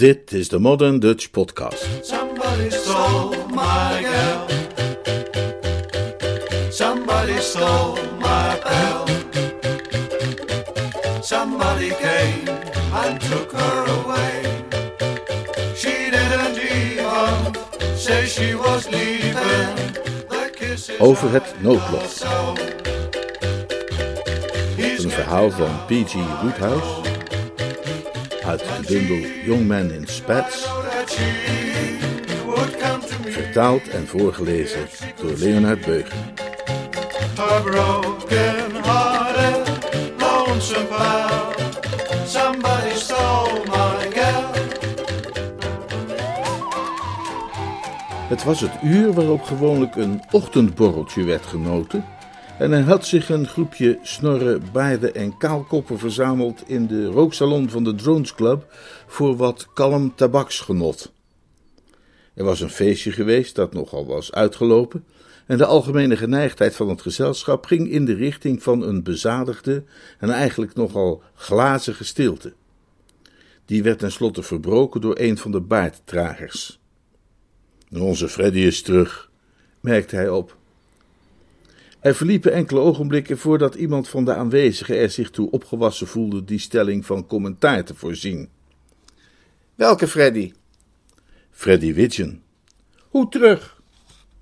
Dit is de Modern Dutch Podcast. Somebody stole my girl. Somebody stole my bell. Somebody came and took her away. She didn't even say she was leaving. The kisses Over het noodlot. know so. He's Een verhaal van P.G. Woodhouse uit de bundel Young Men in Spats, vertaald en voorgelezen door Leonard girl. Het was het uur waarop gewoonlijk een ochtendborreltje werd genoten. En er had zich een groepje snorren, baarden en kaalkoppen verzameld in de rooksalon van de Drones Club voor wat kalm tabaksgenot. Er was een feestje geweest dat nogal was uitgelopen. En de algemene geneigdheid van het gezelschap ging in de richting van een bezadigde en eigenlijk nogal glazige stilte. Die werd tenslotte verbroken door een van de baardtragers. Onze Freddy is terug, merkte hij op. Er verliepen enkele ogenblikken voordat iemand van de aanwezigen er zich toe opgewassen voelde die stelling van commentaar te voorzien. Welke Freddy? Freddy Widgeon. Hoe terug?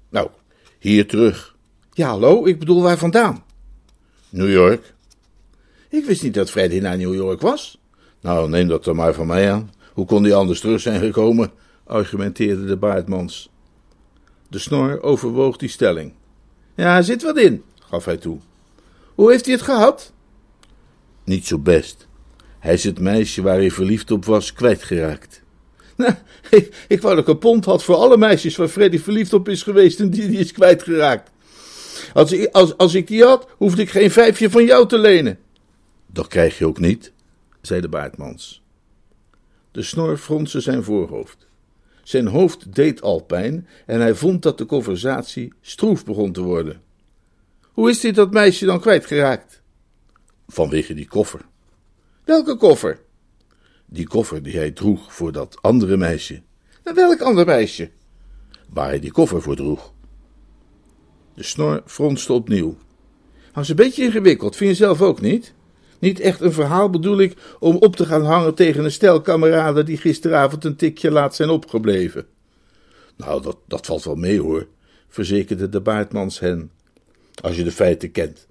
Nou, hier terug. Ja, hallo, ik bedoel waar vandaan? New York. Ik wist niet dat Freddy naar New York was. Nou, neem dat dan maar van mij aan. Hoe kon hij anders terug zijn gekomen? argumenteerde de baardmans. De snor overwoog die stelling. Ja, er zit wat in, gaf hij toe. Hoe heeft hij het gehad? Niet zo best. Hij is het meisje waar hij verliefd op was kwijtgeraakt. Nou, ik, ik wou dat ik een pond had voor alle meisjes waar Freddy verliefd op is geweest en die, die is kwijtgeraakt. Als, ik- als, als ik die had, hoefde ik geen vijfje van jou te lenen. Dat krijg je ook niet, zei de baardmans. De snor fronste zijn voorhoofd. Zijn hoofd deed al pijn en hij vond dat de conversatie stroef begon te worden. Hoe is dit dat meisje dan kwijtgeraakt? Vanwege die koffer. Welke koffer? Die koffer die hij droeg voor dat andere meisje. En welk ander meisje? Waar hij die koffer voor droeg. De snor fronste opnieuw. Is een beetje ingewikkeld, vind je zelf ook niet? Niet echt een verhaal bedoel ik om op te gaan hangen tegen een stel kameraden die gisteravond een tikje laat zijn opgebleven. Nou, dat, dat valt wel mee hoor, verzekerde de baardmans hen. Als je de feiten kent.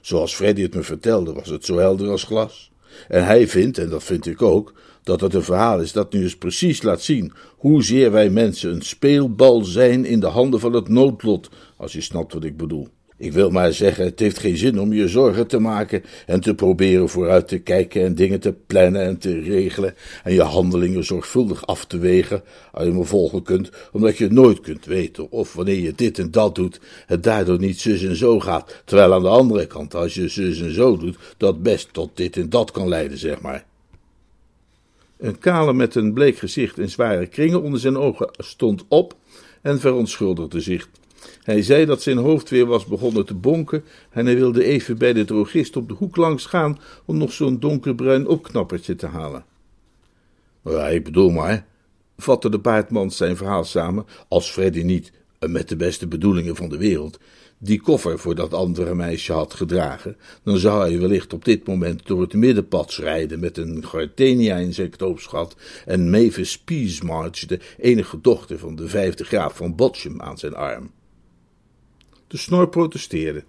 Zoals Freddy het me vertelde, was het zo helder als glas. En hij vindt, en dat vind ik ook, dat het een verhaal is dat nu eens precies laat zien hoezeer wij mensen een speelbal zijn in de handen van het noodlot, als je snapt wat ik bedoel. Ik wil maar zeggen, het heeft geen zin om je zorgen te maken en te proberen vooruit te kijken en dingen te plannen en te regelen en je handelingen zorgvuldig af te wegen, als je me volgen kunt, omdat je nooit kunt weten of wanneer je dit en dat doet, het daardoor niet zus en zo gaat, terwijl aan de andere kant, als je zus en zo doet, dat best tot dit en dat kan leiden, zeg maar. Een kale met een bleek gezicht en zware kringen onder zijn ogen stond op en verontschuldigde zich. Hij zei dat zijn hoofd weer was begonnen te bonken en hij wilde even bij de drogist op de hoek langs gaan om nog zo'n donkerbruin opknappertje te halen. Ja, ik bedoel maar, vatte de baardmans zijn verhaal samen, als Freddy niet, eh, met de beste bedoelingen van de wereld, die koffer voor dat andere meisje had gedragen, dan zou hij wellicht op dit moment door het middenpad rijden met een gardenia in zijn knoopsgat en Mavis Peasmarch, de enige dochter van de vijfde graaf van Botchum, aan zijn arm. De snor protesteerde.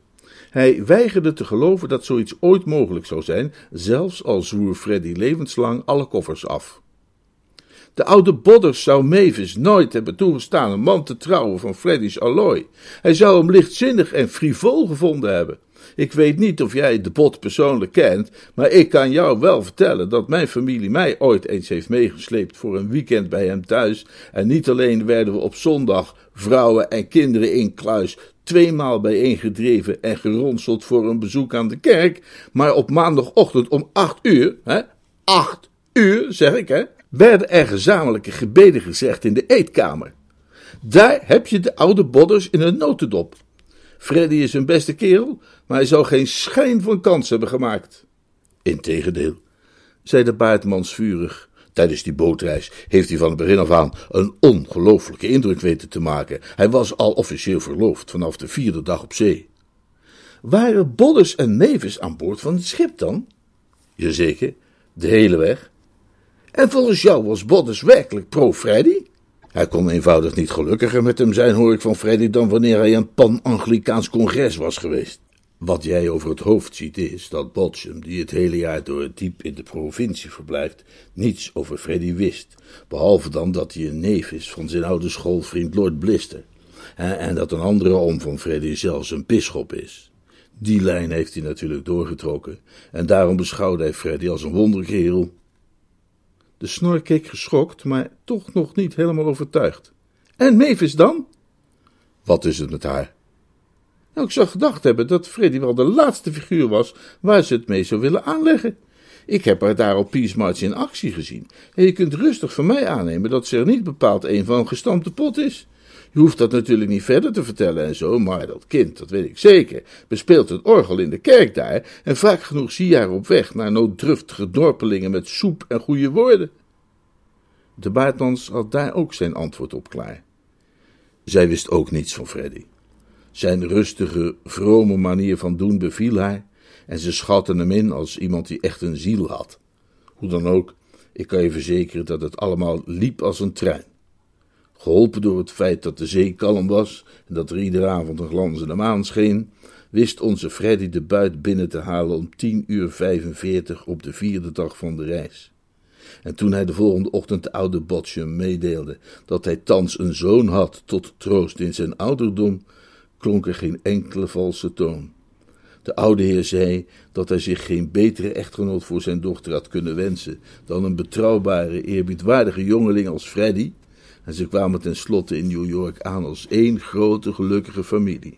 Hij weigerde te geloven dat zoiets ooit mogelijk zou zijn, zelfs al zwoer Freddy levenslang alle koffers af. De oude Bodders zou Mavis nooit hebben toegestaan een man te trouwen van Freddy's allooi. Hij zou hem lichtzinnig en frivol gevonden hebben. Ik weet niet of jij de bot persoonlijk kent, maar ik kan jou wel vertellen dat mijn familie mij ooit eens heeft meegesleept voor een weekend bij hem thuis. En niet alleen werden we op zondag vrouwen en kinderen in kluis tweemaal bijeengedreven en geronseld voor een bezoek aan de kerk, maar op maandagochtend om acht uur, hè, acht uur zeg ik hè, werden er gezamenlijke gebeden gezegd in de eetkamer. Daar heb je de oude bodders in een notendop. Freddy is een beste kerel, maar hij zou geen schijn van kans hebben gemaakt. Integendeel, zei de baardmans vurig. Tijdens die bootreis heeft hij van het begin af aan een ongelooflijke indruk weten te maken. Hij was al officieel verloofd vanaf de vierde dag op zee. Waren Bodders en Nevis aan boord van het schip dan? Jazeker, de hele weg. En volgens jou was Bodders werkelijk pro-Freddy? Hij kon eenvoudig niet gelukkiger met hem zijn, hoor ik van Freddy, dan wanneer hij een pan-Anglikaans congres was geweest. Wat jij over het hoofd ziet is dat Botshem, die het hele jaar door diep in de provincie verblijft, niets over Freddy wist, behalve dan dat hij een neef is van zijn oude schoolvriend Lord Blister, en dat een andere oom van Freddy zelfs een bisschop is. Die lijn heeft hij natuurlijk doorgetrokken, en daarom beschouwde hij Freddy als een wonderkerel. De snor keek geschokt, maar toch nog niet helemaal overtuigd. En Mavis dan? Wat is het met haar? Nou, ik zou gedacht hebben dat Freddy wel de laatste figuur was waar ze het mee zou willen aanleggen. Ik heb haar daar op Peace March in actie gezien. En je kunt rustig van mij aannemen dat ze er niet bepaald een van gestampte pot is. Je hoeft dat natuurlijk niet verder te vertellen en zo, maar dat kind, dat weet ik zeker, bespeelt het orgel in de kerk daar en vaak genoeg zie je haar op weg naar nooddruftige dorpelingen met soep en goede woorden. De baardmans had daar ook zijn antwoord op klaar. Zij wist ook niets van Freddy. Zijn rustige, vrome manier van doen beviel haar en ze schatte hem in als iemand die echt een ziel had. Hoe dan ook, ik kan je verzekeren dat het allemaal liep als een trein. Geholpen door het feit dat de zee kalm was en dat er iedere avond een glanzende maan scheen, wist onze Freddy de buit binnen te halen om tien uur vijfenveertig op de vierde dag van de reis. En toen hij de volgende ochtend de oude Botchum meedeelde dat hij thans een zoon had tot troost in zijn ouderdom, klonk er geen enkele valse toon. De oude heer zei dat hij zich geen betere echtgenoot voor zijn dochter had kunnen wensen dan een betrouwbare, eerbiedwaardige jongeling als Freddy, en ze kwamen tenslotte in New York aan als één grote gelukkige familie.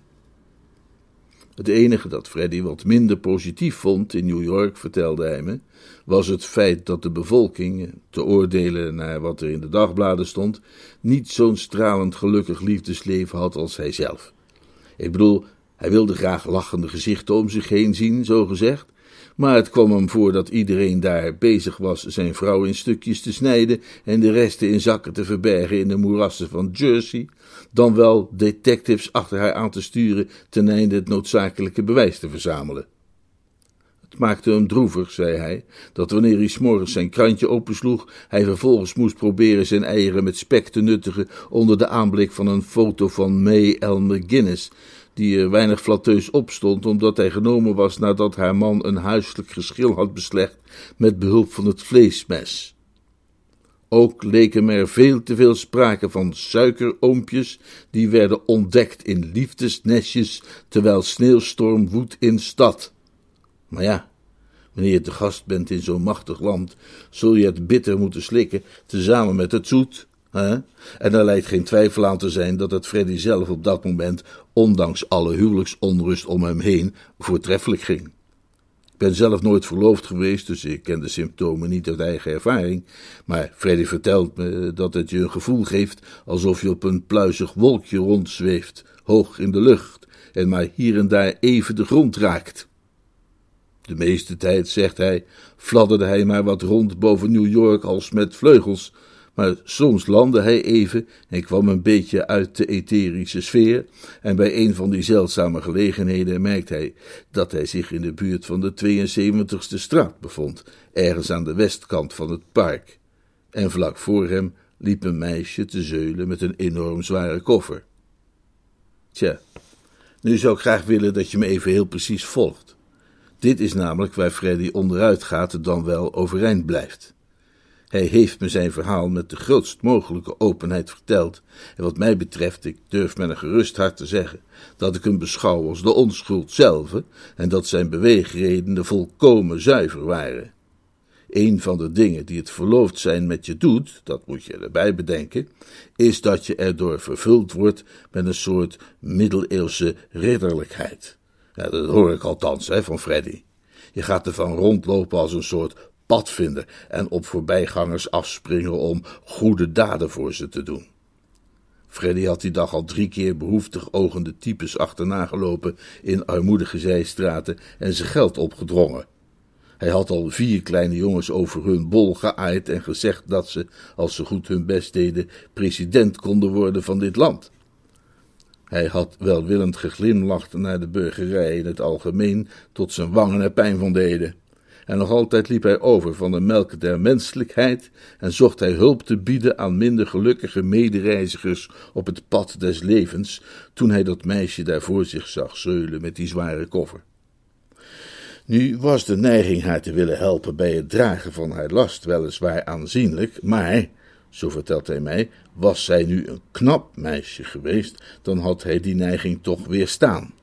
Het enige dat Freddy wat minder positief vond in New York, vertelde hij me, was het feit dat de bevolking, te oordelen naar wat er in de dagbladen stond, niet zo'n stralend gelukkig liefdesleven had als hij zelf. Ik bedoel, hij wilde graag lachende gezichten om zich heen zien, zo gezegd, maar het kwam hem voor dat iedereen daar bezig was zijn vrouw in stukjes te snijden en de resten in zakken te verbergen in de moerassen van Jersey, dan wel detectives achter haar aan te sturen ten einde het noodzakelijke bewijs te verzamelen. Maakte hem droevig, zei hij, dat wanneer hij s'morgens zijn krantje opensloeg, hij vervolgens moest proberen zijn eieren met spek te nuttigen onder de aanblik van een foto van May Elmer Guinness, die er weinig flatteus opstond, omdat hij genomen was nadat haar man een huiselijk geschil had beslecht met behulp van het vleesmes. Ook leken er veel te veel sprake van suikeroompjes, die werden ontdekt in liefdesnestjes, terwijl sneeuwstorm woedt in stad. Maar ja, wanneer je te gast bent in zo'n machtig land, zul je het bitter moeten slikken, tezamen met het zoet. Hè? En er lijkt geen twijfel aan te zijn dat het Freddy zelf op dat moment, ondanks alle huwelijksonrust om hem heen, voortreffelijk ging. Ik ben zelf nooit verloofd geweest, dus ik ken de symptomen niet uit eigen ervaring. Maar Freddy vertelt me dat het je een gevoel geeft alsof je op een pluizig wolkje rondzweeft, hoog in de lucht, en maar hier en daar even de grond raakt. De meeste tijd, zegt hij, fladderde hij maar wat rond boven New York als met vleugels, maar soms landde hij even en kwam een beetje uit de etherische sfeer, en bij een van die zeldzame gelegenheden merkte hij dat hij zich in de buurt van de 72ste straat bevond, ergens aan de westkant van het park. En vlak voor hem liep een meisje te zeulen met een enorm zware koffer. Tja, nu zou ik graag willen dat je me even heel precies volgt. Dit is namelijk waar Freddy onderuit gaat, dan wel overeind blijft. Hij heeft me zijn verhaal met de grootst mogelijke openheid verteld, en wat mij betreft, ik durf met een gerust hart te zeggen, dat ik hem beschouw als de onschuld zelf, en dat zijn beweegredenen volkomen zuiver waren. Een van de dingen die het verloofd zijn met je doet, dat moet je erbij bedenken, is dat je erdoor vervuld wordt met een soort middeleeuwse ridderlijkheid. Ja, dat hoor ik althans hè, van Freddy. Je gaat ervan rondlopen als een soort padvinder en op voorbijgangers afspringen om goede daden voor ze te doen. Freddy had die dag al drie keer behoeftig ogende types achterna gelopen in armoedige zijstraten en zijn geld opgedrongen. Hij had al vier kleine jongens over hun bol geaaid en gezegd dat ze, als ze goed hun best deden, president konden worden van dit land. Hij had welwillend geglimlacht naar de burgerij in het algemeen, tot zijn wangen er pijn van deden. En nog altijd liep hij over van de melk der menselijkheid en zocht hij hulp te bieden aan minder gelukkige medereizigers op het pad des levens, toen hij dat meisje daar voor zich zag zeulen met die zware koffer. Nu was de neiging haar te willen helpen bij het dragen van haar last weliswaar aanzienlijk, maar, zo vertelt hij mij, was zij nu een knap meisje geweest, dan had hij die neiging toch weerstaan.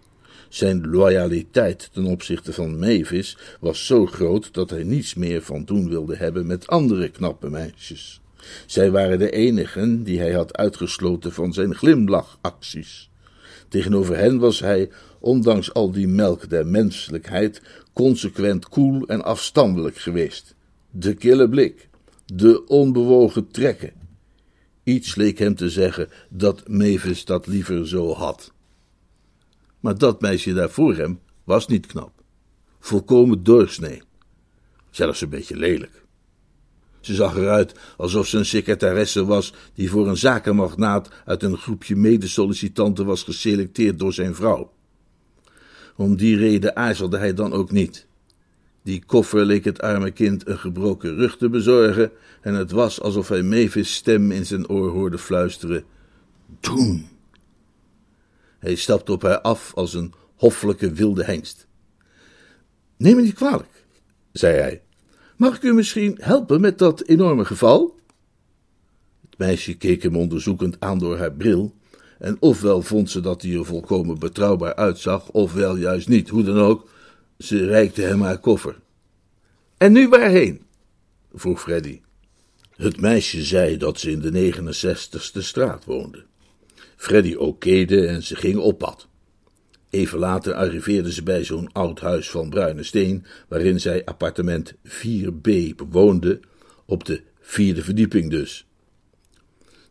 Zijn loyaliteit ten opzichte van Mavis was zo groot dat hij niets meer van doen wilde hebben met andere knappe meisjes. Zij waren de enigen die hij had uitgesloten van zijn glimlachacties. Tegenover hen was hij, ondanks al die melk der menselijkheid, consequent koel en afstandelijk geweest. De kille blik, de onbewogen trekken. Iets leek hem te zeggen dat Mavis dat liever zo had. Maar dat meisje daar voor hem was niet knap. Volkomen doorsnee. Zelfs een beetje lelijk. Ze zag eruit alsof ze een secretaresse was die voor een zakenmagnaat uit een groepje medesollicitanten was geselecteerd door zijn vrouw. Om die reden aarzelde hij dan ook niet. Die koffer leek het arme kind een gebroken rug te bezorgen, en het was alsof hij Mavis' stem in zijn oor hoorde fluisteren: Doen! Hij stapte op haar af als een hoffelijke wilde hengst. Neem me niet kwalijk, zei hij. Mag ik u misschien helpen met dat enorme geval? Het meisje keek hem onderzoekend aan door haar bril, en ofwel vond ze dat hij er volkomen betrouwbaar uitzag, ofwel juist niet, hoe dan ook, ze reikte hem haar koffer. En nu waarheen? vroeg Freddy. Het meisje zei dat ze in de 69ste straat woonde. Freddy okéde en ze gingen op pad. Even later arriveerden ze bij zo'n oud huis van bruine steen, waarin zij appartement 4B bewoonde, op de vierde verdieping dus.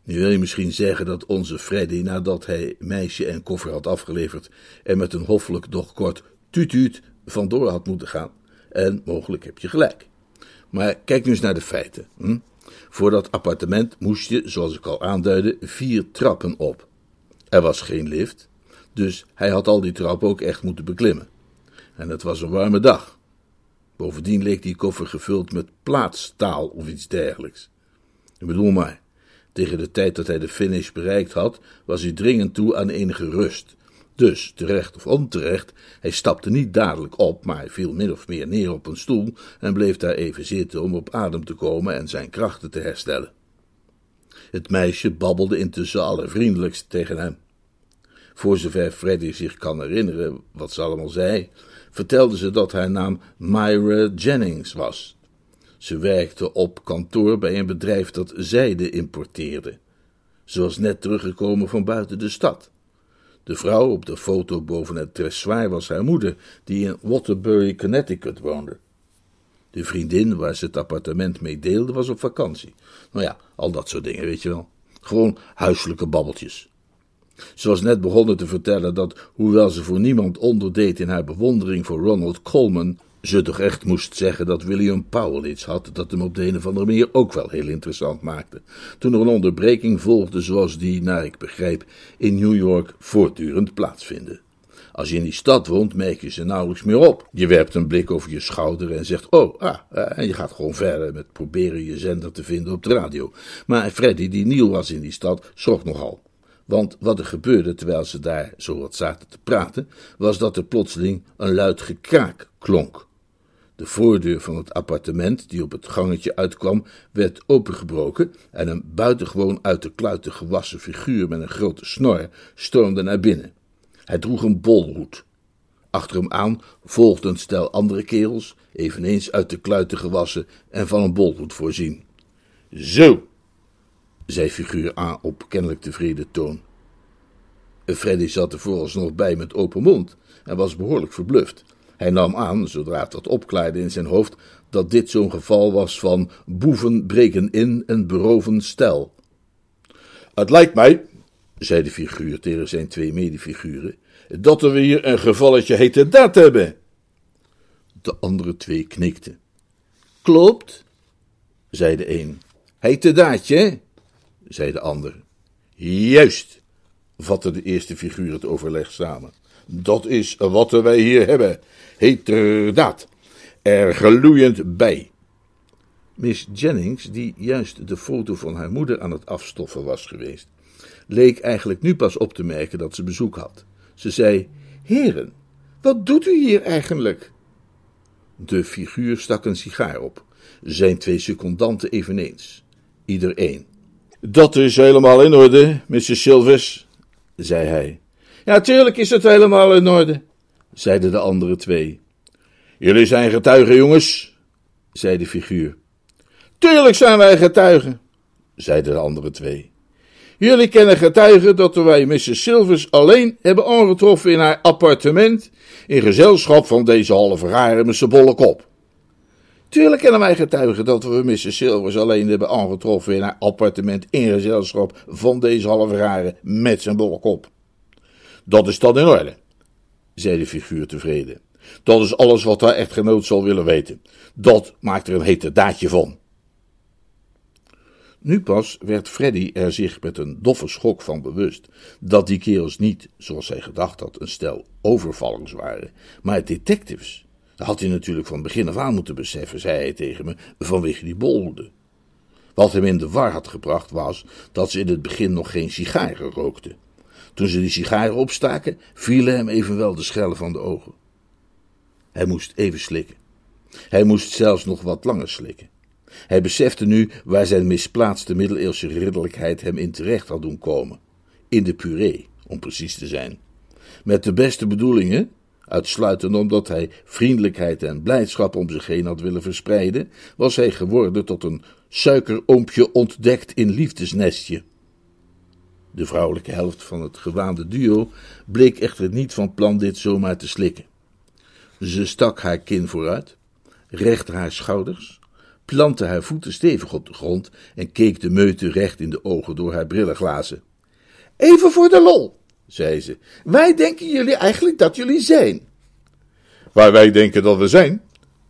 Nu wil je misschien zeggen dat onze Freddy, nadat hij meisje en koffer had afgeleverd, er met een hoffelijk doch kort tutuut vandoor had moeten gaan. En mogelijk heb je gelijk. Maar kijk nu eens naar de feiten. Hm? Voor dat appartement moest je, zoals ik al aanduidde, vier trappen op. Er was geen lift, dus hij had al die trappen ook echt moeten beklimmen. En het was een warme dag. Bovendien leek die koffer gevuld met plaatstaal of iets dergelijks. Ik bedoel maar, tegen de tijd dat hij de finish bereikt had, was hij dringend toe aan enige rust. Dus, terecht of onterecht, hij stapte niet dadelijk op, maar viel min of meer neer op een stoel en bleef daar even zitten om op adem te komen en zijn krachten te herstellen. Het meisje babbelde intussen allervriendelijkst tegen hem. Voor zover Freddy zich kan herinneren wat ze allemaal zei, vertelde ze dat haar naam Myra Jennings was. Ze werkte op kantoor bij een bedrijf dat zijde importeerde. Ze was net teruggekomen van buiten de stad. De vrouw op de foto boven het dressoir was haar moeder, die in Waterbury, Connecticut woonde. De vriendin waar ze het appartement mee deelde was op vakantie. Nou ja, al dat soort dingen, weet je wel. Gewoon huiselijke babbeltjes. Ze was net begonnen te vertellen dat, hoewel ze voor niemand onderdeed in haar bewondering voor Ronald Coleman, ze toch echt moest zeggen dat William Powell iets had dat hem op de een of andere manier ook wel heel interessant maakte. Toen er een onderbreking volgde zoals die, naar ik begrijp, in New York voortdurend plaatsvinden. Als je in die stad woont, merk je ze nauwelijks meer op. Je werpt een blik over je schouder en zegt: Oh, ah, ah, en je gaat gewoon verder met proberen je zender te vinden op de radio. Maar Freddy, die nieuw was in die stad, schrok nogal. Want wat er gebeurde terwijl ze daar zo wat zaten te praten, was dat er plotseling een luid gekraak klonk. De voordeur van het appartement, die op het gangetje uitkwam, werd opengebroken en een buitengewoon uit de kluiten gewassen figuur met een grote snor stormde naar binnen. Hij droeg een bolhoed. Achter hem aan volgde een stel andere kerels, eveneens uit de kluiten gewassen en van een bolhoed voorzien. Zo, zei figuur A op kennelijk tevreden toon. Freddy zat er vooralsnog bij met open mond en was behoorlijk verbluft. Hij nam aan, zodra het wat opklaarde in zijn hoofd, dat dit zo'n geval was van boeven breken in en beroven stel. Het lijkt mij, zei de figuur tegen zijn twee medefiguren, dat we hier een gevalletje hete daad hebben. De andere twee knikten. Klopt, zei de een. Heet de daadje, zei de ander. Juist, vatte de eerste figuur het overleg samen. Dat is wat wij hier hebben. Heterdaad. Er gloeiend bij. Miss Jennings, die juist de foto van haar moeder aan het afstoffen was geweest, leek eigenlijk nu pas op te merken dat ze bezoek had. Ze zei: Heren, wat doet u hier eigenlijk? De figuur stak een sigaar op. Zijn twee secondanten eveneens. Ieder één. Dat is helemaal in orde, Mrs. Silvers, zei hij. Ja, tuurlijk is het helemaal in orde, zeiden de andere twee. Jullie zijn getuigen, jongens, zei de figuur. Tuurlijk zijn wij getuigen, zeiden de andere twee. Jullie kennen getuigen dat wij Mrs. Silvers alleen hebben aangetroffen in haar appartement, in gezelschap van deze halve rare bolle kop. Tuurlijk kennen wij getuigen dat we Mrs. Silvers alleen hebben aangetroffen in haar appartement, in gezelschap van deze halve rare met zijn bolle kop. Dat is dan in orde, zei de figuur tevreden. Dat is alles wat haar echtgenoot zal willen weten. Dat maakt er een hete daadje van. Nu pas werd Freddy er zich met een doffe schok van bewust dat die kerels niet, zoals hij gedacht had, een stel overvallers waren, maar detectives. Dat had hij natuurlijk van begin af aan moeten beseffen, zei hij tegen me, vanwege die bolhoeden. Wat hem in de war had gebracht was dat ze in het begin nog geen sigaren rookten. Toen ze die sigaren opstaken, vielen hem evenwel de schellen van de ogen. Hij moest even slikken. Hij moest zelfs nog wat langer slikken. Hij besefte nu waar zijn misplaatste middeleeuwse ridderlijkheid hem in terecht had doen komen. In de puree, om precies te zijn. Met de beste bedoelingen, uitsluitend omdat hij vriendelijkheid en blijdschap om zich heen had willen verspreiden, was hij geworden tot een suikeroompje ontdekt in liefdesnestje. De vrouwelijke helft van het gewaande duo bleek echter niet van plan dit zomaar te slikken. Ze stak haar kin vooruit, recht haar schouders, plantte haar voeten stevig op de grond en keek de meute recht in de ogen door haar brillenglazen. Even voor de lol, zei ze. Wij denken jullie eigenlijk dat jullie zijn? Waar wij denken dat we zijn,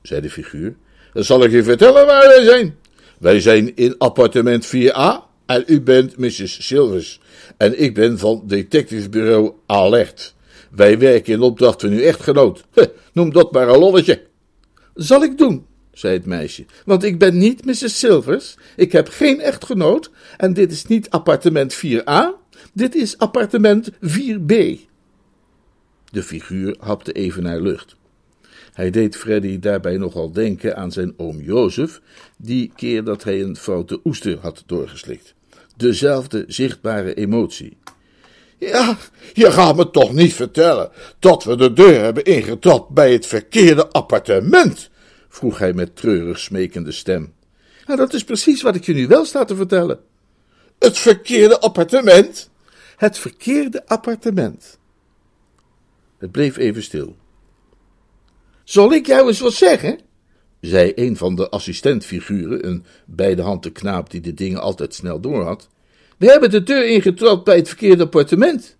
zei de figuur. Dan zal ik je vertellen waar wij zijn. Wij zijn in appartement 4a en u bent Mrs. Silvers. En ik ben van detectivebureau Alert. Wij werken in opdracht van uw echtgenoot. Noem dat maar een lolletje. Zal ik doen, zei het meisje, want ik ben niet Mrs. Silvers, ik heb geen echtgenoot en dit is niet appartement 4a, dit is appartement 4b. De figuur hapte even naar lucht. Hij deed Freddy daarbij nogal denken aan zijn oom Jozef, die keer dat hij een foute oester had doorgeslikt. Dezelfde zichtbare emotie. Ja, je gaat me toch niet vertellen dat we de deur hebben ingetrapt bij het verkeerde appartement? vroeg hij met treurig smekende stem. Ja, dat is precies wat ik je nu wel sta te vertellen. Het verkeerde appartement? Het verkeerde appartement. Het bleef even stil. Zal ik jou eens wat zeggen? Zei een van de assistentfiguren, een beide knaap die de dingen altijd snel doorhad. We hebben de deur ingetrapt bij het verkeerde appartement.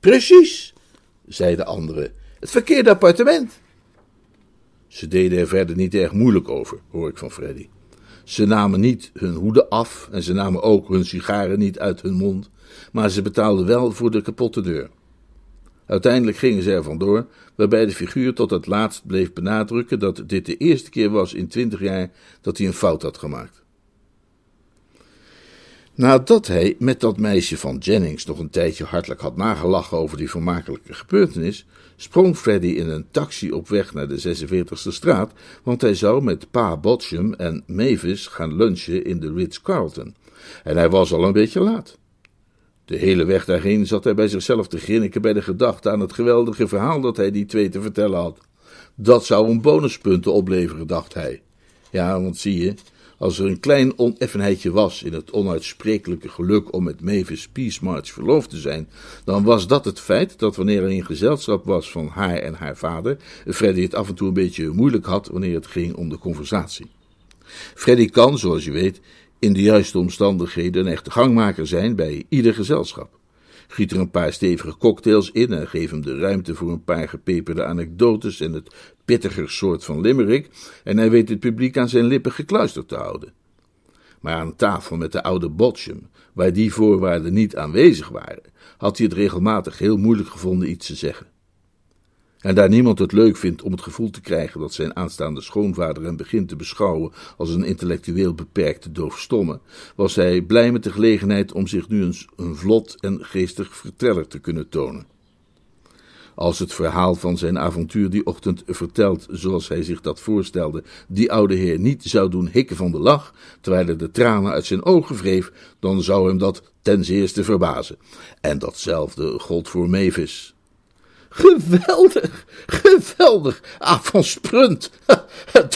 Precies, zei de andere. Het verkeerde appartement. Ze deden er verder niet erg moeilijk over, hoor ik van Freddy. Ze namen niet hun hoeden af en ze namen ook hun sigaren niet uit hun mond, maar ze betaalden wel voor de kapotte deur. Uiteindelijk gingen ze er vandoor, waarbij de figuur tot het laatst bleef benadrukken dat dit de eerste keer was in twintig jaar dat hij een fout had gemaakt. Nadat hij met dat meisje van Jennings nog een tijdje hartelijk had nagelachen over die vermakelijke gebeurtenis, sprong Freddy in een taxi op weg naar de 46e straat, want hij zou met pa Botchum en Mavis gaan lunchen in de Ritz-Carlton. En hij was al een beetje laat. De hele weg daarheen zat hij bij zichzelf te grinniken bij de gedachte aan het geweldige verhaal dat hij die twee te vertellen had. Dat zou een bonuspunten opleveren, dacht hij. Ja, want zie je, als er een klein oneffenheidje was in het onuitsprekelijke geluk om met Mavis Peace March verloofd te zijn, dan was dat het feit dat wanneer hij in gezelschap was van haar en haar vader, Freddy het af en toe een beetje moeilijk had wanneer het ging om de conversatie. Freddy kan, zoals je weet, in de juiste omstandigheden een echte gangmaker zijn bij ieder gezelschap. Giet er een paar stevige cocktails in en geef hem de ruimte voor een paar gepeperde anekdotes en het pittiger soort van limerick en hij weet het publiek aan zijn lippen gekluisterd te houden. Maar aan tafel met de oude Botchum, waar die voorwaarden niet aanwezig waren, had hij het regelmatig heel moeilijk gevonden iets te zeggen. En daar niemand het leuk vindt om het gevoel te krijgen dat zijn aanstaande schoonvader hem begint te beschouwen als een intellectueel beperkte doofstomme, was hij blij met de gelegenheid om zich nu eens een vlot en geestig verteller te kunnen tonen. Als het verhaal van zijn avontuur die ochtend verteld zoals hij zich dat voorstelde, die oude heer niet zou doen hikken van de lach, terwijl hij de tranen uit zijn ogen wreef, dan zou hem dat ten zeerste verbazen. En datzelfde gold voor Mavis. Geweldig, geweldig. Ah, van Sprunt.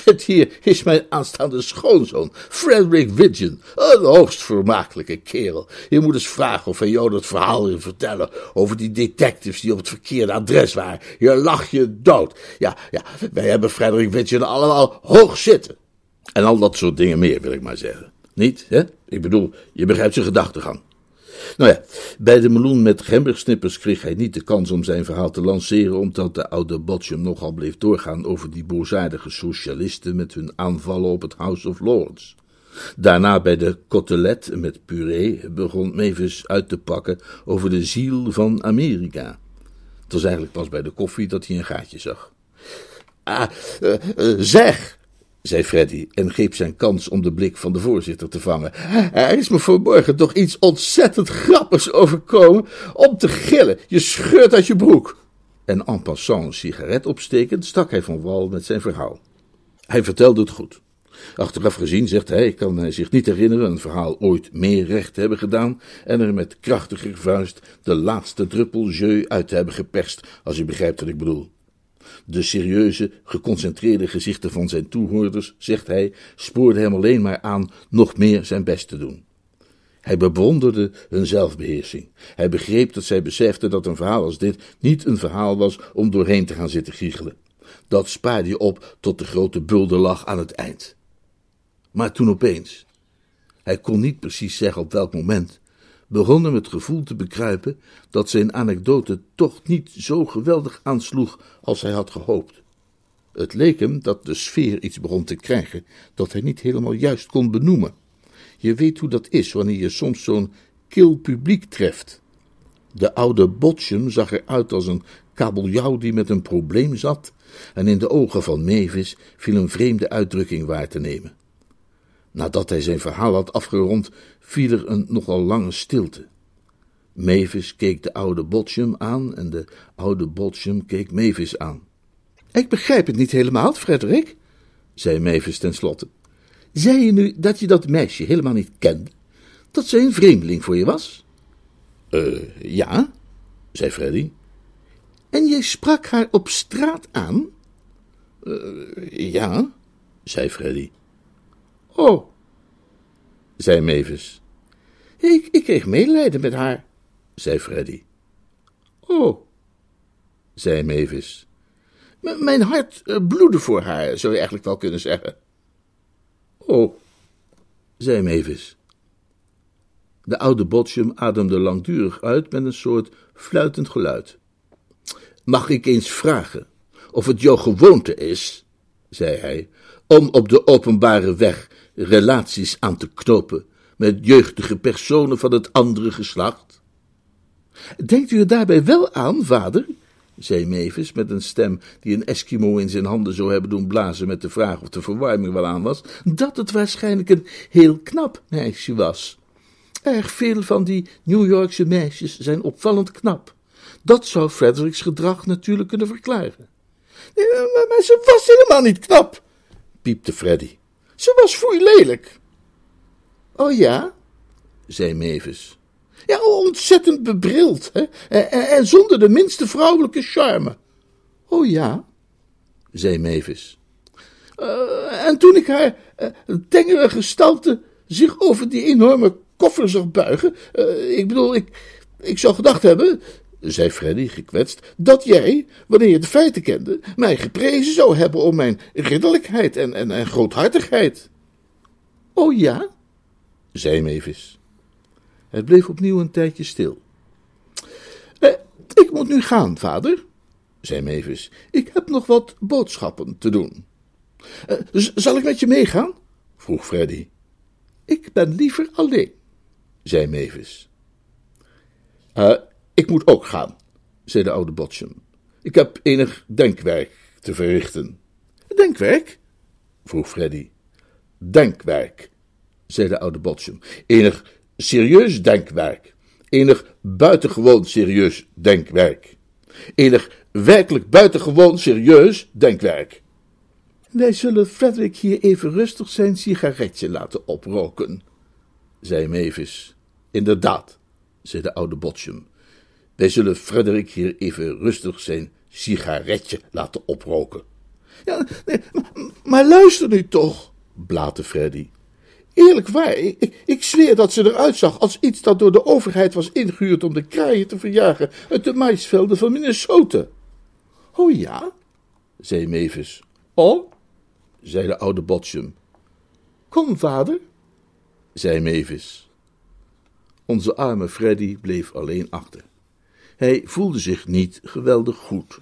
Dit hier is mijn aanstaande schoonzoon, Frederick Widgeon. Een hoogst vermakelijke kerel. Je moet eens vragen of hij jou dat verhaal wil vertellen over die detectives die op het verkeerde adres waren. Je lach je dood. Ja, ja, wij hebben Frederick Widgeon allemaal hoog zitten. En al dat soort dingen meer, wil ik maar zeggen. Niet, hè? Ik bedoel, je begrijpt zijn gedachtegang. Nou ja, bij de meloen met gembersnippers kreeg hij niet de kans om zijn verhaal te lanceren, omdat de oude Botchum nogal bleef doorgaan over die boosaardige socialisten met hun aanvallen op het House of Lords. Daarna bij de cotelet met puree begon Mavis uit te pakken over de ziel van Amerika. Het was eigenlijk pas bij de koffie dat hij een gaatje zag. Ah, uh, uh, zeg, zei Freddy en greep zijn kans om de blik van de voorzitter te vangen. Er is me vanmorgen toch iets ontzettend grappigs overkomen om te gillen. Je scheurt uit je broek. En en passant een sigaret opstekend stak hij van wal met zijn verhaal. Hij vertelde het goed. Achteraf gezien, zegt hij, kan hij zich niet herinneren een verhaal ooit meer recht te hebben gedaan en er met krachtiger vuist de laatste druppel jeu uit te hebben geperst, als u begrijpt wat ik bedoel. De serieuze, geconcentreerde gezichten van zijn toehoorders, zegt hij, spoorden hem alleen maar aan nog meer zijn best te doen. Hij bewonderde hun zelfbeheersing. Hij begreep dat zij beseften dat een verhaal als dit niet een verhaal was om doorheen te gaan zitten giechelen. Dat spaarde je op tot de grote bulderlach aan het eind. Maar toen opeens, hij kon niet precies zeggen op welk moment, begon hem het gevoel te bekruipen dat zijn anekdote toch niet zo geweldig aansloeg als hij had gehoopt. Het leek hem dat de sfeer iets begon te krijgen dat hij niet helemaal juist kon benoemen. Je weet hoe dat is wanneer je soms zo'n kil publiek treft. De oude Botchum zag eruit als een kabeljauw die met een probleem zat, en in de ogen van Mavis viel een vreemde uitdrukking waar te nemen. Nadat hij zijn verhaal had afgerond, viel er een nogal lange stilte. Mavis keek de oude Botchum aan en de oude Botchum keek Mavis aan. Ik begrijp het niet helemaal, Frederik, zei Mavis tenslotte. Zei je nu dat je dat meisje helemaal niet kende? Dat zij een vreemdeling voor je was? Eh, uh, ja, zei Freddy. En jij sprak haar op straat aan? Uh, ja, zei Freddy. Oh, zei Mavis. Ik, ik kreeg medelijden met haar, zei Freddy. Oh, zei Mavis. Mijn hart uh, bloedde voor haar, zou je eigenlijk wel kunnen zeggen. Oh, zei Mavis. De oude Botchum ademde langdurig uit met een soort fluitend geluid. Mag ik eens vragen of het jouw gewoonte is, zei hij, om op de openbare weg relaties aan te knopen met jeugdige personen van het andere geslacht? Denkt u er daarbij wel aan, vader? zei Mavis met een stem die een Eskimo in zijn handen zou hebben doen blazen met de vraag of de verwarming wel aan was, dat het waarschijnlijk een heel knap meisje was. Erg veel van die New Yorkse meisjes zijn opvallend knap. Dat zou Fredericks gedrag natuurlijk kunnen verklaren. Nee, maar, maar ze was helemaal niet knap, piepte Freddy. Ze was foei lelijk. Oh ja, zei Mavis. Ja, ontzettend bebrild, hè? En, en, zonder de minste vrouwelijke charme. Oh ja, zei Mavis. Uh, en toen ik haar uh, tengere gestalte zich over die enorme koffer zag buigen, uh, ik bedoel, ik, ik zou gedacht hebben, zei Freddy gekwetst, dat jij, wanneer je de feiten kende, mij geprezen zou hebben om mijn ridderlijkheid en, en, en groothartigheid. Oh ja, zei Mavis. Het bleef opnieuw een tijdje stil. Eh, ik moet nu gaan, vader, zei Mavis. Ik heb nog wat boodschappen te doen. Uh, zal ik met je meegaan? vroeg Freddy. Ik ben liever alleen, zei Mavis. Uh, ik moet ook gaan, zei de oude Botchum. Ik heb enig denkwerk te verrichten. Denkwerk? vroeg Freddy. Denkwerk, zei de oude Botchum. Enig serieus denkwerk. Enig buitengewoon serieus denkwerk. Enig werkelijk buitengewoon serieus denkwerk. Wij zullen Frederick hier even rustig zijn sigaretje laten oproken, zei Mavis. Inderdaad, zei de oude Botchum. Wij zullen Frederick hier even rustig zijn sigaretje laten oproken. Ja, nee, maar, maar luister nu toch, blaatte Freddy. Eerlijk waar, ik, ik, zweer dat ze eruit zag als iets dat door de overheid was ingehuurd om de kraaien te verjagen uit de maisvelden van Minnesota. Oh ja, zei Mavis. Oh, zei de oude Botchum. Kom, vader, zei Mavis. Onze arme Freddy bleef alleen achter. Hij voelde zich niet geweldig goed.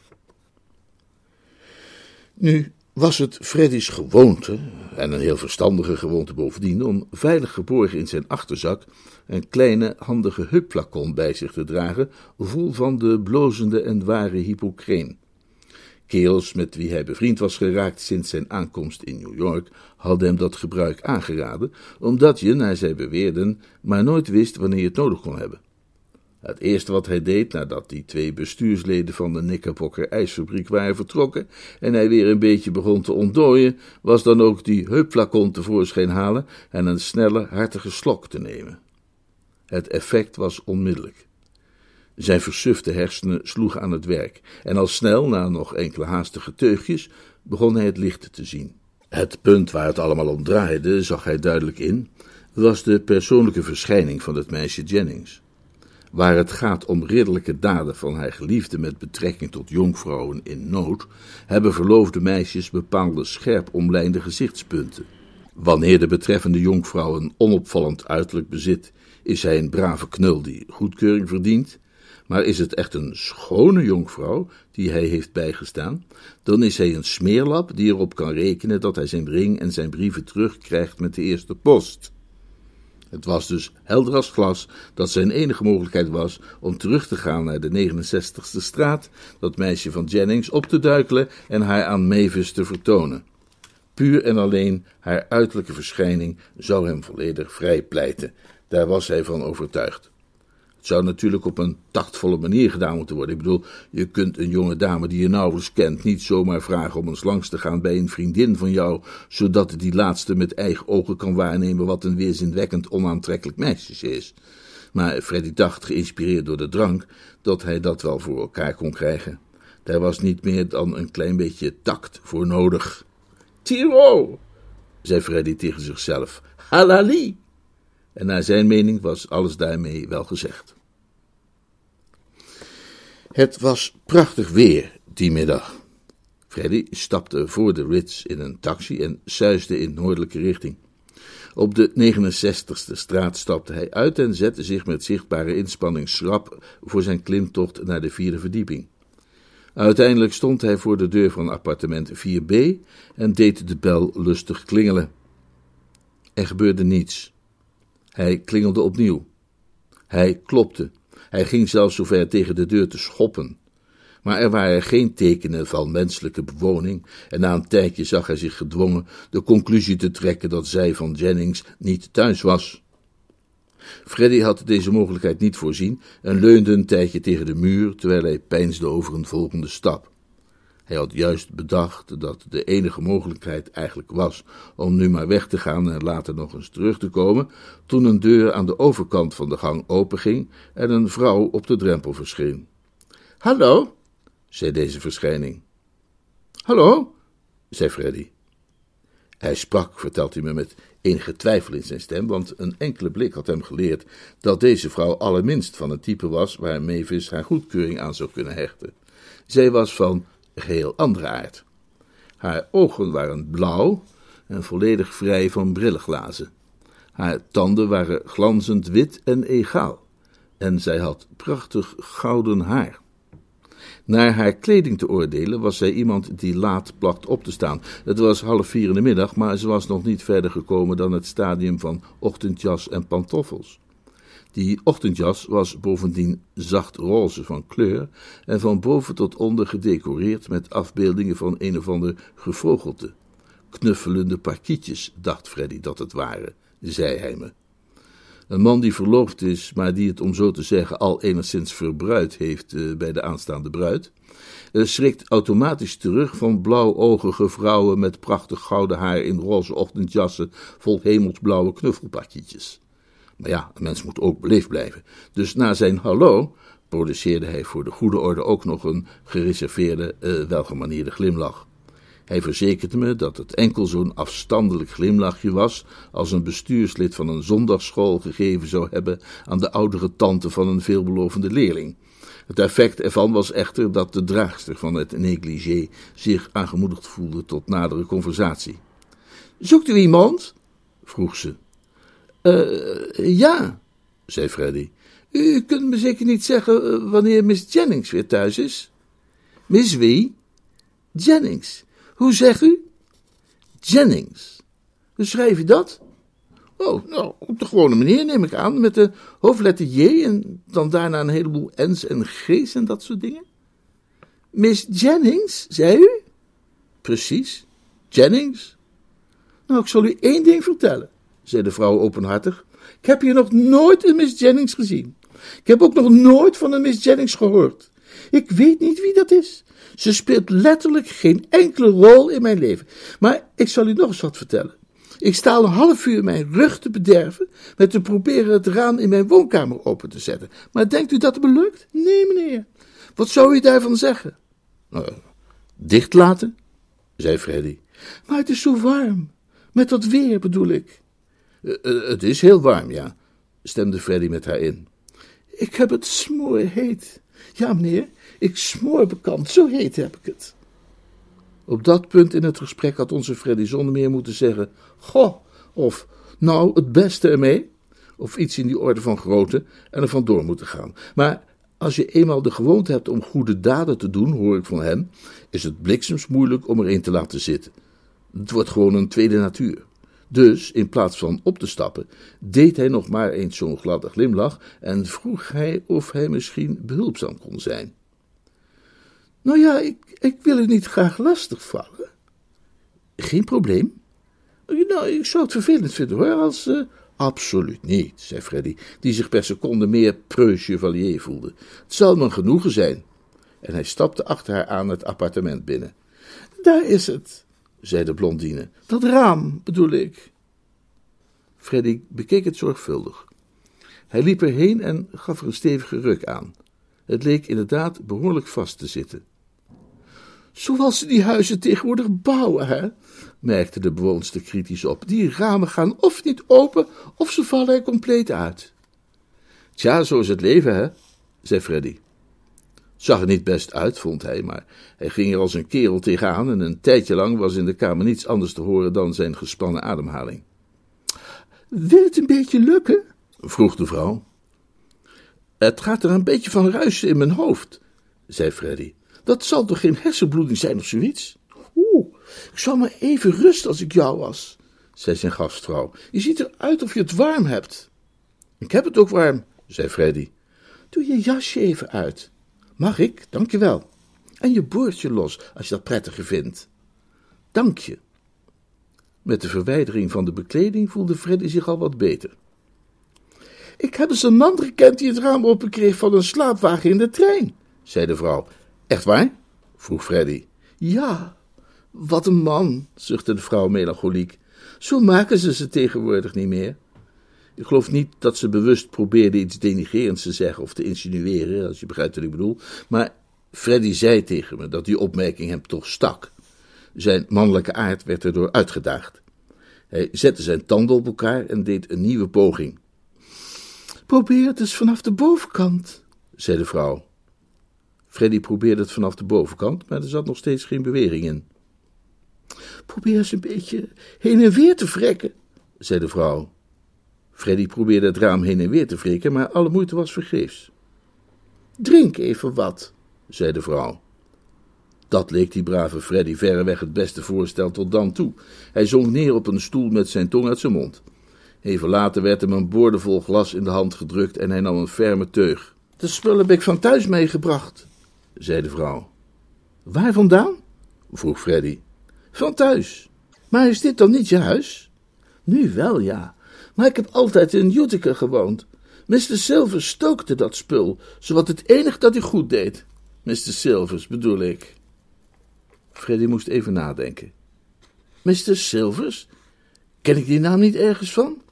Nu was het Freddy's gewoonte, en een heel verstandige gewoonte bovendien, om veilig geborgen in zijn achterzak een kleine handige heupflacon bij zich te dragen, vol van de blozende en ware hypocreen. Kerels met wie hij bevriend was geraakt sinds zijn aankomst in New York hadden hem dat gebruik aangeraden, omdat je, naar zij beweerden, maar nooit wist wanneer je het nodig kon hebben. Het eerste wat hij deed nadat die twee bestuursleden van de Knickerbocker ijsfabriek waren vertrokken en hij weer een beetje begon te ontdooien, was dan ook die heupflacon tevoorschijn halen en een snelle, hartige slok te nemen. Het effect was onmiddellijk. Zijn versufte hersenen sloegen aan het werk en al snel, na nog enkele haastige teugjes, begon hij het licht te zien. Het punt waar het allemaal om draaide, zag hij duidelijk in, was de persoonlijke verschijning van het meisje Jennings. Waar het gaat om ridderlijke daden van haar geliefde met betrekking tot jonkvrouwen in nood, hebben verloofde meisjes bepaalde scherp omlijnde gezichtspunten. Wanneer de betreffende jonkvrouw een onopvallend uiterlijk bezit, is hij een brave knul die goedkeuring verdient. Maar is het echt een schone jonkvrouw die hij heeft bijgestaan, dan is hij een smeerlap die erop kan rekenen dat hij zijn ring en zijn brieven terugkrijgt met de eerste post. Het was dus helder als glas dat zijn enige mogelijkheid was om terug te gaan naar de 69ste straat, dat meisje van Jennings op te duikelen en haar aan Mavis te vertonen. Puur en alleen haar uiterlijke verschijning zou hem volledig vrijpleiten. Daar was hij van overtuigd zou natuurlijk op een taktvolle manier gedaan moeten worden. Ik bedoel, je kunt een jonge dame die je nauwelijks kent niet zomaar vragen om eens langs te gaan bij een vriendin van jou, zodat die laatste met eigen ogen kan waarnemen wat een weerzinwekkend onaantrekkelijk meisje is. Maar Freddy dacht, geïnspireerd door de drank, dat hij dat wel voor elkaar kon krijgen. Daar was niet meer dan een klein beetje tact voor nodig. Tiro, zei Freddy tegen zichzelf. Halali! En naar zijn mening was alles daarmee wel gezegd. Het was prachtig weer die middag. Freddy stapte voor de Ritz in een taxi en suisde in noordelijke richting. Op de 69ste straat stapte hij uit en zette zich met zichtbare inspanning schrap voor zijn klimtocht naar de vierde verdieping. Uiteindelijk stond hij voor de deur van appartement 4B en deed de bel lustig klingelen. Er gebeurde niets. Hij klingelde opnieuw. Hij klopte. Hij ging zelfs zover tegen de deur te schoppen. Maar er waren geen tekenen van menselijke bewoning, en na een tijdje zag hij zich gedwongen de conclusie te trekken dat zij van Jennings niet thuis was. Freddy had deze mogelijkheid niet voorzien en leunde een tijdje tegen de muur terwijl hij peinsde over een volgende stap. Hij had juist bedacht dat de enige mogelijkheid eigenlijk was om nu maar weg te gaan en later nog eens terug te komen, toen een deur aan de overkant van de gang openging en een vrouw op de drempel verscheen. Hallo, zei deze verschijning. Hallo, zei Freddy. Hij sprak, vertelt hij me met enige twijfel in zijn stem, want een enkele blik had hem geleerd dat deze vrouw allerminst van het type was waar Mavis haar goedkeuring aan zou kunnen hechten. Zij was van geheel andere aard. Haar ogen waren blauw en volledig vrij van brillenglazen. Haar tanden waren glanzend wit en egaal, en zij had prachtig gouden haar. Naar haar kleding te oordelen was zij iemand die laat plakt op te staan. Het was half vier in de middag, maar ze was nog niet verder gekomen dan het stadium van ochtendjas en pantoffels. Die ochtendjas was bovendien zacht roze van kleur en van boven tot onder gedecoreerd met afbeeldingen van een of ander gevogelte. Knuffelende parkietjes, dacht Freddy dat het waren, zei hij me. Een man die verloofd is, maar die het om zo te zeggen al enigszins verbruid heeft uh, bij de aanstaande bruid, uh, schrikt automatisch terug van blauwogige vrouwen met prachtig gouden haar in roze ochtendjassen vol hemelsblauwe knuffelparkietjes. Maar ja, een mens moet ook beleefd blijven. Dus na zijn hallo produceerde hij voor de goede orde ook nog een gereserveerde, uh, welgemanierde glimlach. Hij verzekerde me dat het enkel zo'n afstandelijk glimlachje was als een bestuurslid van een zondagsschool gegeven zou hebben aan de oudere tante van een veelbelovende leerling. Het effect ervan was echter dat de draagster van het negligé zich aangemoedigd voelde tot nadere conversatie. Zoekt u iemand? vroeg ze. Uh, ja, zei Freddy. U kunt me zeker niet zeggen wanneer Miss Jennings weer thuis is? Miss wie? Jennings. Hoe zegt u? Jennings. Hoe schrijf je dat? Oh, nou, op de gewone manier neem ik aan, met de hoofdletter J en dan daarna een heleboel N's en G's en dat soort dingen. Miss Jennings, zei u? Precies, Jennings. Nou, ik zal u één ding vertellen, zei de vrouw openhartig. Ik heb hier nog nooit een Miss Jennings gezien. Ik heb ook nog nooit van een Miss Jennings gehoord. Ik weet niet wie dat is. Ze speelt letterlijk geen enkele rol in mijn leven. Maar ik zal u nog eens wat vertellen. Ik sta al een half uur mijn rug te bederven met te proberen het raam in mijn woonkamer open te zetten. Maar denkt u dat het me lukt? Nee, meneer. Wat zou u daarvan zeggen? Uh, dicht laten, zei Freddy. Maar het is zo warm. Met dat weer bedoel ik. Uh, uh, het is heel warm, ja, stemde Freddy met haar in. Ik heb het smoor heet. Ja, meneer, ik smoor bekend, zo heet heb ik het. Op dat punt in het gesprek had onze Freddy zonder meer moeten zeggen: Goh, of nou het beste ermee, of iets in die orde van grootte en er vandoor moeten gaan. Maar als je eenmaal de gewoonte hebt om goede daden te doen, hoor ik van hem, is het bliksems moeilijk om er een te laten zitten. Het wordt gewoon een tweede natuur. Dus, in plaats van op te stappen, deed hij nog maar eens zo'n gladde glimlach en vroeg hij of hij misschien behulpzaam kon zijn. Nou ja, ik, ik wil u niet graag lastigvallen. Geen probleem. Nou, ik zou het vervelend vinden hoor, als... Uh... Absoluut niet, zei Freddy, die zich per seconde meer preux chevalier voelde. Het zal me genoegen zijn. En hij stapte achter haar aan het appartement binnen. Daar is het, zei de blondine. Dat raam, bedoel ik. Freddy bekeek het zorgvuldig. Hij liep erheen en gaf er een stevige ruk aan. Het leek inderdaad behoorlijk vast te zitten. Zoals ze die huizen tegenwoordig bouwen, hè? merkte de bewoonster kritisch op. Die ramen gaan of niet open, of ze vallen er compleet uit. Tja, zo is het leven, hè? zei Freddy. Zag er niet best uit, vond hij, maar hij ging er als een kerel tegenaan en een tijdje lang was in de kamer niets anders te horen dan zijn gespannen ademhaling. Wil het een beetje lukken? vroeg de vrouw. Het gaat er een beetje van ruisen in mijn hoofd, zei Freddy. Dat zal toch geen hersenbloeding zijn of zoiets? Oeh, ik zou maar even rusten als ik jou was, zei zijn gastvrouw. Je ziet eruit of je het warm hebt. Ik heb het ook warm, zei Freddy. Doe je jasje even uit. Mag ik? Dank je wel. En je boordje los, als je dat prettiger vindt. Dank je. Met de verwijdering van de bekleding voelde Freddy zich al wat beter. Ik heb eens een man gekend die het raam openkreeg van een slaapwagen in de trein, zei de vrouw. Echt waar? vroeg Freddy. Ja, wat een man, zuchtte de vrouw melancholiek. Zo maken ze ze tegenwoordig niet meer. Ik geloof niet dat ze bewust probeerde iets denigrerends te zeggen of te insinueren, als je begrijpt wat ik bedoel. Maar Freddy zei tegen me dat die opmerking hem toch stak. Zijn mannelijke aard werd erdoor uitgedaagd. Hij zette zijn tanden op elkaar en deed een nieuwe poging. Probeer het eens vanaf de bovenkant, zei de vrouw. Freddy probeerde het vanaf de bovenkant, maar er zat nog steeds geen beweging in. Probeer eens een beetje heen en weer te vrekken, zei de vrouw. Freddy probeerde het raam heen en weer te wrikken, maar alle moeite was vergeefs. Drink even wat, zei de vrouw. Dat leek die brave Freddy verreweg het beste voorstel tot dan toe. Hij zonk neer op een stoel met zijn tong uit zijn mond. Even later werd hem een boordevol glas in de hand gedrukt en hij nam een ferme teug. De spullen heb ik van thuis meegebracht, zei de vrouw. Waar vandaan? vroeg Freddy. Van thuis. Maar is dit dan niet je huis? Nu wel, ja. Maar ik heb altijd in Utica gewoond. Mr. Silvers stookte dat spul, zowat het enige dat hij goed deed. Mr. Silvers, bedoel ik. Freddy moest even nadenken. Mr. Silvers? Ken ik die naam niet ergens van?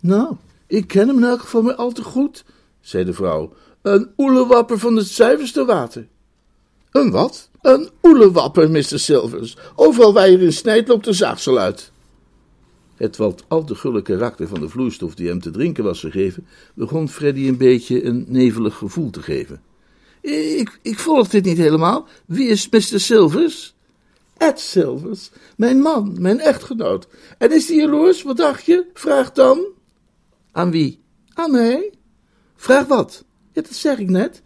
Nou, ik ken hem in elk geval maar al te goed, zei de vrouw. Een oelewapper van het zuiverste water. Een wat? Een oelewapper, Mr. Silvers. Overal waar je erin snijdt, loopt de zaagsel uit. Het wat al te gulle karakter van de vloeistof die hem te drinken was gegeven, begon Freddy een beetje een nevelig gevoel te geven. Ik, ik volg dit niet helemaal. Wie is Mr. Silvers? Ed Silvers, mijn man, mijn echtgenoot. En is hij jaloers, wat dacht je? Vraag dan. Aan wie? Aan mij. Vraag wat? Ja, dat zeg ik net.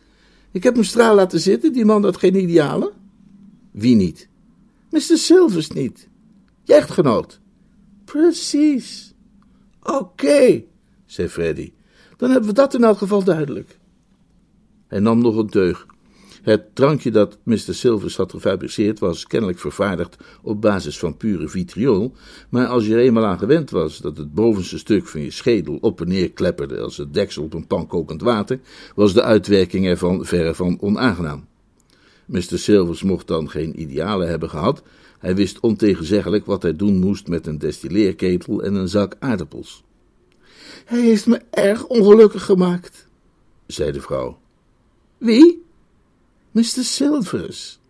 Ik heb hem straal laten zitten, die man had geen idealen. Wie niet? Mr. Silvers niet. Je echtgenoot. Precies. Oké, zei Freddy. Dan hebben we dat in elk geval duidelijk. Hij nam nog een teug. Het drankje dat Mr. Silvers had gefabriceerd was kennelijk vervaardigd op basis van pure vitriol, maar als je er eenmaal aan gewend was dat het bovenste stuk van je schedel op en neer klepperde als het deksel op een pan kokend water, was de uitwerking ervan verre van onaangenaam. Mr. Silvers mocht dan geen idealen hebben gehad, hij wist ontegenzeggelijk wat hij doen moest met een destilleerketel en een zak aardappels. Hij heeft me erg ongelukkig gemaakt, zei de vrouw. Wie? Mr. Silvers.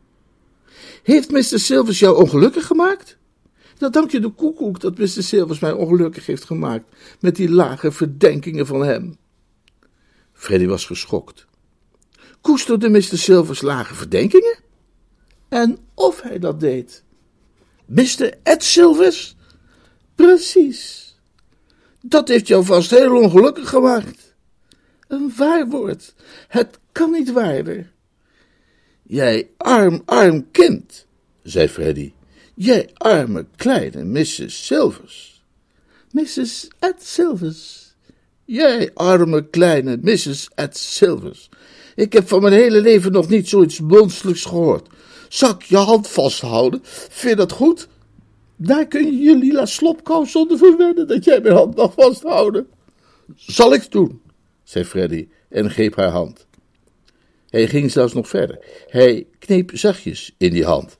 Heeft Mr. Silvers jou ongelukkig gemaakt? Dan dank je de koekoek dat Mr. Silvers mij ongelukkig heeft gemaakt met die lage verdenkingen van hem. Freddy was geschokt. Koesterde Mr. Silvers lage verdenkingen? En of hij dat deed. Mr. Ed Silvers? Precies. Dat heeft jou vast heel ongelukkig gemaakt. Een waar woord. Het kan niet waarder. Jij arm, arm kind, zei Freddy. Jij arme kleine Mrs. Silvers. Mrs. Ed Silvers. Jij arme kleine Mrs. Ed Silvers. Ik heb van mijn hele leven nog niet zoiets monsterlijks gehoord. Zal ik je hand vasthouden? Vind je dat goed? Daar kun je je lila slopkous zonder verwennen dat jij mijn hand mag vasthouden. Zal ik doen, zei Freddy en greep haar hand. Hij ging zelfs nog verder. Hij kneep zachtjes in die hand.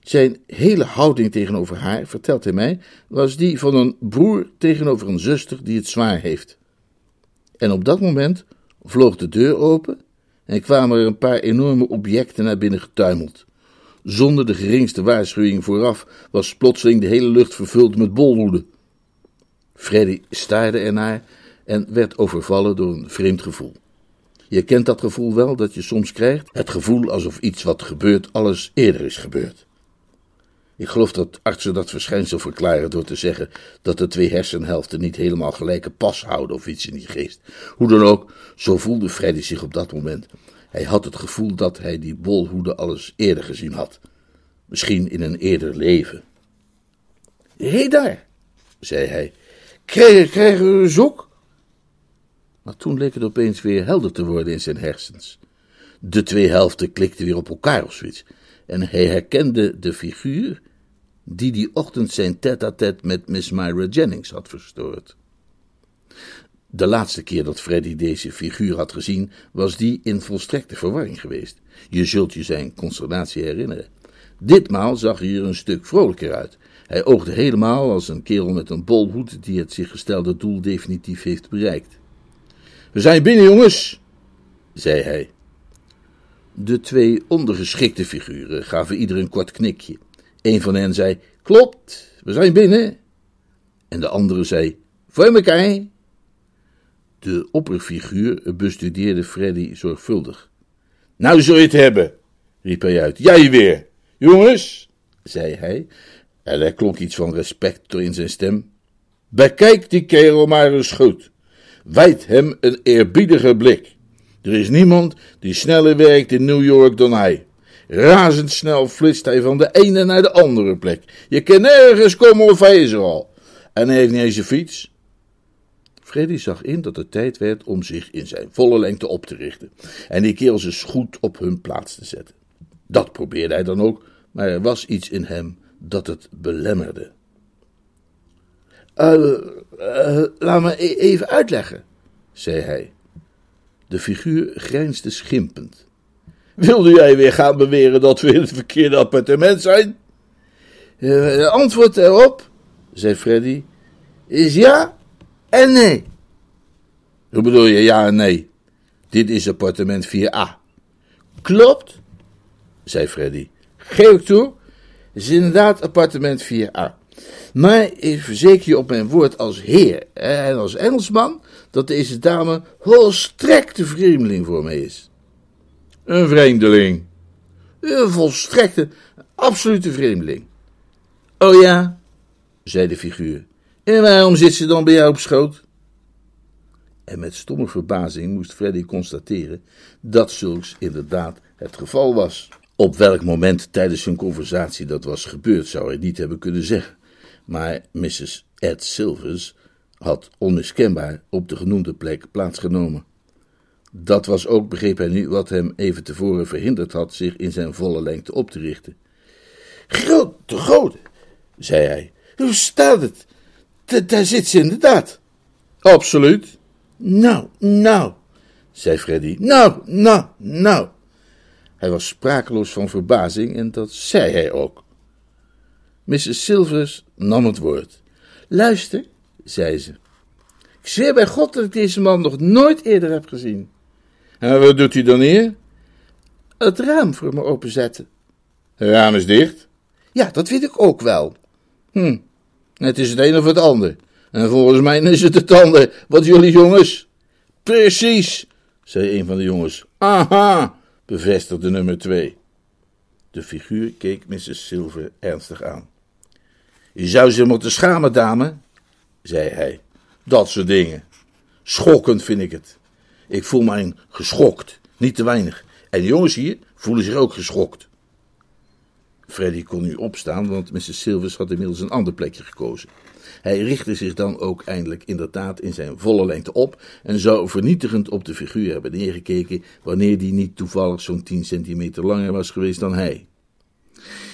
Zijn hele houding tegenover haar, vertelt hij mij, was die van een broer tegenover een zuster die het zwaar heeft. En op dat moment vloog de deur open en kwamen er een paar enorme objecten naar binnen getuimeld. Zonder de geringste waarschuwing vooraf was plotseling de hele lucht vervuld met bolhoeden. Freddy staarde ernaar en werd overvallen door een vreemd gevoel. Je kent dat gevoel wel dat je soms krijgt? Het gevoel alsof iets wat gebeurt alles eerder is gebeurd. Ik geloof dat artsen dat verschijnsel verklaren door te zeggen dat de twee hersenhelften niet helemaal gelijke pas houden of iets in die geest. Hoe dan ook, zo voelde Freddy zich op dat moment. Hij had het gevoel dat hij die bolhoeden alles eerder gezien had. Misschien in een eerder leven. Hé hey daar, zei hij, krijgen, krijgen we een zoek? Maar toen leek het opeens weer helder te worden in zijn hersens. De twee helften klikten weer op elkaar of zoiets. En hij herkende de figuur die die ochtend zijn tête-à-tête met Miss Myra Jennings had verstoord. De laatste keer dat Freddy deze figuur had gezien, was die in volstrekte verwarring geweest. Je zult je zijn consternatie herinneren. Ditmaal zag hij er een stuk vrolijker uit. Hij oogde helemaal als een kerel met een bolhoed die het zich gestelde doel definitief heeft bereikt. We zijn binnen, jongens, zei hij. De twee ondergeschikte figuren gaven ieder een kort knikje. Een van hen zei: Klopt, we zijn binnen. En de andere zei: Voor elkaar. De opperfiguur bestudeerde Freddy zorgvuldig. Nou zul je het hebben, riep hij uit. Jij weer. Jongens, zei hij, en er klonk iets van respect in zijn stem. Bekijk die kerel maar eens goed. Wijd hem een eerbiedige blik. Er is niemand die sneller werkt in New York dan hij. Razendsnel flitst hij van de ene naar de andere plek. Je kan nergens komen of hij is er al. En hij heeft niet eens een fiets. Freddy zag in dat het tijd werd om zich in zijn volle lengte op te richten en die kerels eens goed op hun plaats te zetten. Dat probeerde hij dan ook, maar er was iets in hem dat het belemmerde. Uh, laat me e- even uitleggen, zei hij. De figuur grijnsde schimpend. Wilde jij weer gaan beweren dat we in het verkeerde appartement zijn? Uh, antwoord erop, zei Freddy, is ja en nee. Hoe bedoel je ja en nee? Dit is appartement 4a. Klopt, zei Freddy. Geef ik toe, het is inderdaad appartement 4a. Maar ik verzeker je op mijn woord als heer en als Engelsman dat deze dame volstrekte vreemdeling voor mij is. Een vreemdeling. Een volstrekte, absolute vreemdeling. Oh ja, zei de figuur. En waarom zit ze dan bij jou op schoot? En met stomme verbazing moest Freddy constateren dat zulks inderdaad het geval was. Op welk moment tijdens hun conversatie dat was gebeurd, zou hij niet hebben kunnen zeggen. Maar Mrs. Ed Silvers had onmiskenbaar op de genoemde plek plaatsgenomen. Dat was ook, begreep hij nu, wat hem even tevoren verhinderd had zich in zijn volle lengte op te richten. Grote, grote, zei hij. Hoe staat het? daar zit ze inderdaad. Absoluut. Nou, nou, zei Freddy. Nou, nou, nou. Hij was sprakeloos van verbazing en dat zei hij ook. Mrs. Silvers nam het woord. Luister, zei ze. Ik zweer bij God dat ik deze man nog nooit eerder heb gezien. En wat doet hij dan hier? Het raam voor me openzetten. Het raam is dicht? Ja, dat weet ik ook wel. Hm, het is het een of het ander. En volgens mij is het het ander. Wat jullie jongens? Precies, zei een van de jongens. Aha, bevestigde nummer twee. De figuur keek Mrs. Silver ernstig aan. Je zou ze moeten schamen, dame, zei hij. Dat soort dingen. Schokkend vind ik het. Ik voel mij geschokt, niet te weinig. En de jongens hier voelen zich ook geschokt. Freddy kon nu opstaan, want Mrs. Silvers had inmiddels een ander plekje gekozen. Hij richtte zich dan ook eindelijk inderdaad in zijn volle lengte op en zou vernietigend op de figuur hebben neergekeken wanneer die niet toevallig zo'n tien centimeter langer was geweest dan hij.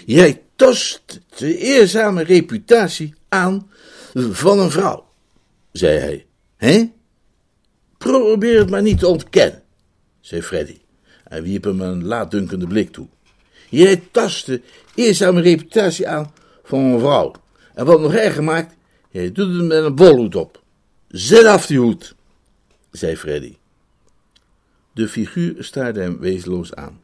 Jij tast de eerzame reputatie aan van een vrouw, zei hij. Hè? Probeer het maar niet te ontkennen, zei Freddy. Hij wierp hem een laatdunkende blik toe. Jij tast de eerzame reputatie aan van een vrouw. En wat nog erger maakt, jij doet het met een bolhoed op. Zet af die hoed, zei Freddy. De figuur staarde hem wezenloos aan.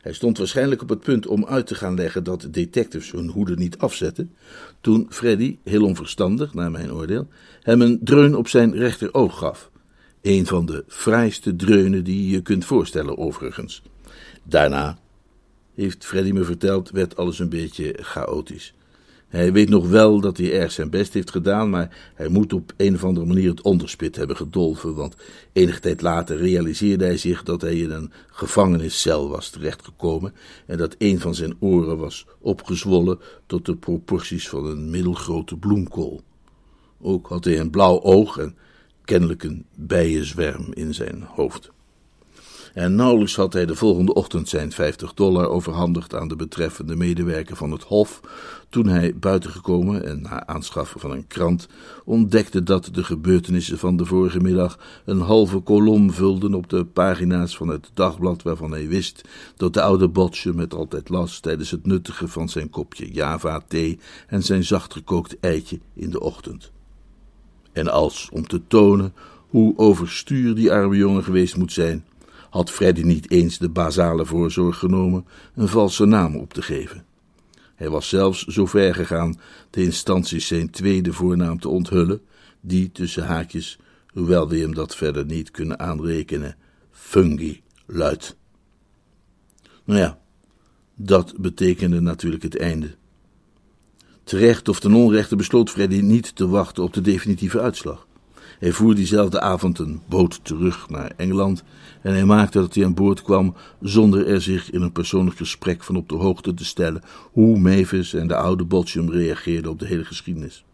Hij stond waarschijnlijk op het punt om uit te gaan leggen dat detectives hun hoeden niet afzetten, toen Freddy, heel onverstandig naar mijn oordeel, hem een dreun op zijn rechteroog gaf. Een van de fraaiste dreunen die je kunt voorstellen, overigens. Daarna, heeft Freddy me verteld, werd alles een beetje chaotisch. Hij weet nog wel dat hij erg zijn best heeft gedaan, maar hij moet op een of andere manier het onderspit hebben gedolven, want enige tijd later realiseerde hij zich dat hij in een gevangeniscel was terechtgekomen en dat een van zijn oren was opgezwollen tot de proporties van een middelgrote bloemkool. Ook had hij een blauw oog en kennelijk een bijenzwerm in zijn hoofd. En nauwelijks had hij de volgende ochtend zijn 50 dollar overhandigd aan de betreffende medewerker van het Hof, toen hij buitengekomen en na aanschaffen van een krant ontdekte dat de gebeurtenissen van de vorige middag een halve kolom vulden op de pagina's van het dagblad waarvan hij wist dat de oude Botje met altijd las tijdens het nuttigen van zijn kopje Java thee en zijn zachtgekookt eitje in de ochtend. En als om te tonen hoe overstuur die arme jongen geweest moet zijn, had Freddy niet eens de basale voorzorg genomen een valse naam op te geven. Hij was zelfs zo ver gegaan de instanties zijn tweede voornaam te onthullen, die tussen haakjes, hoewel we hem dat verder niet kunnen aanrekenen, Fungi luidt. Nou ja, dat betekende natuurlijk het einde. Terecht of ten onrechte besloot Freddy niet te wachten op de definitieve uitslag. Hij voer diezelfde avond een boot terug naar Engeland en hij maakte dat hij aan boord kwam zonder er zich in een persoonlijk gesprek van op de hoogte te stellen hoe Mavis en de oude Boltium reageerden op de hele geschiedenis.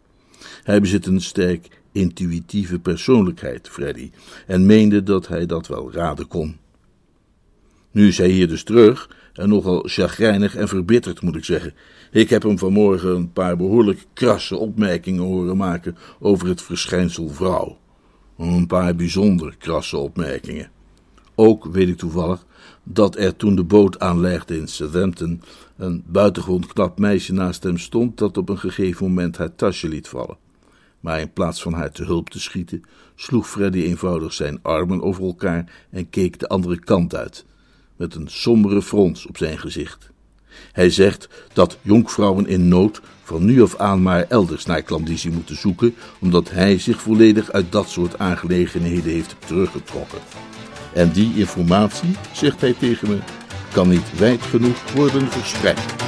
Hij bezit een sterk intuïtieve persoonlijkheid, Freddy, en meende dat hij dat wel raden kon. Nu is hij hier dus terug en nogal chagrijnig en verbitterd, moet ik zeggen. Ik heb hem vanmorgen een paar behoorlijk krasse opmerkingen horen maken over het verschijnsel vrouw. Een paar bijzonder krasse opmerkingen. Ook weet ik toevallig dat er toen de boot aanlegde in Southampton een buitengewoon knap meisje naast hem stond dat op een gegeven moment haar tasje liet vallen. Maar in plaats van haar te hulp te schieten, sloeg Freddy eenvoudig zijn armen over elkaar en keek de andere kant uit, met een sombere frons op zijn gezicht. Hij zegt dat jonkvrouwen in nood van nu af aan maar elders naar klandizie moeten zoeken, omdat hij zich volledig uit dat soort aangelegenheden heeft teruggetrokken. En die informatie, zegt hij tegen me, kan niet wijd genoeg worden verspreid.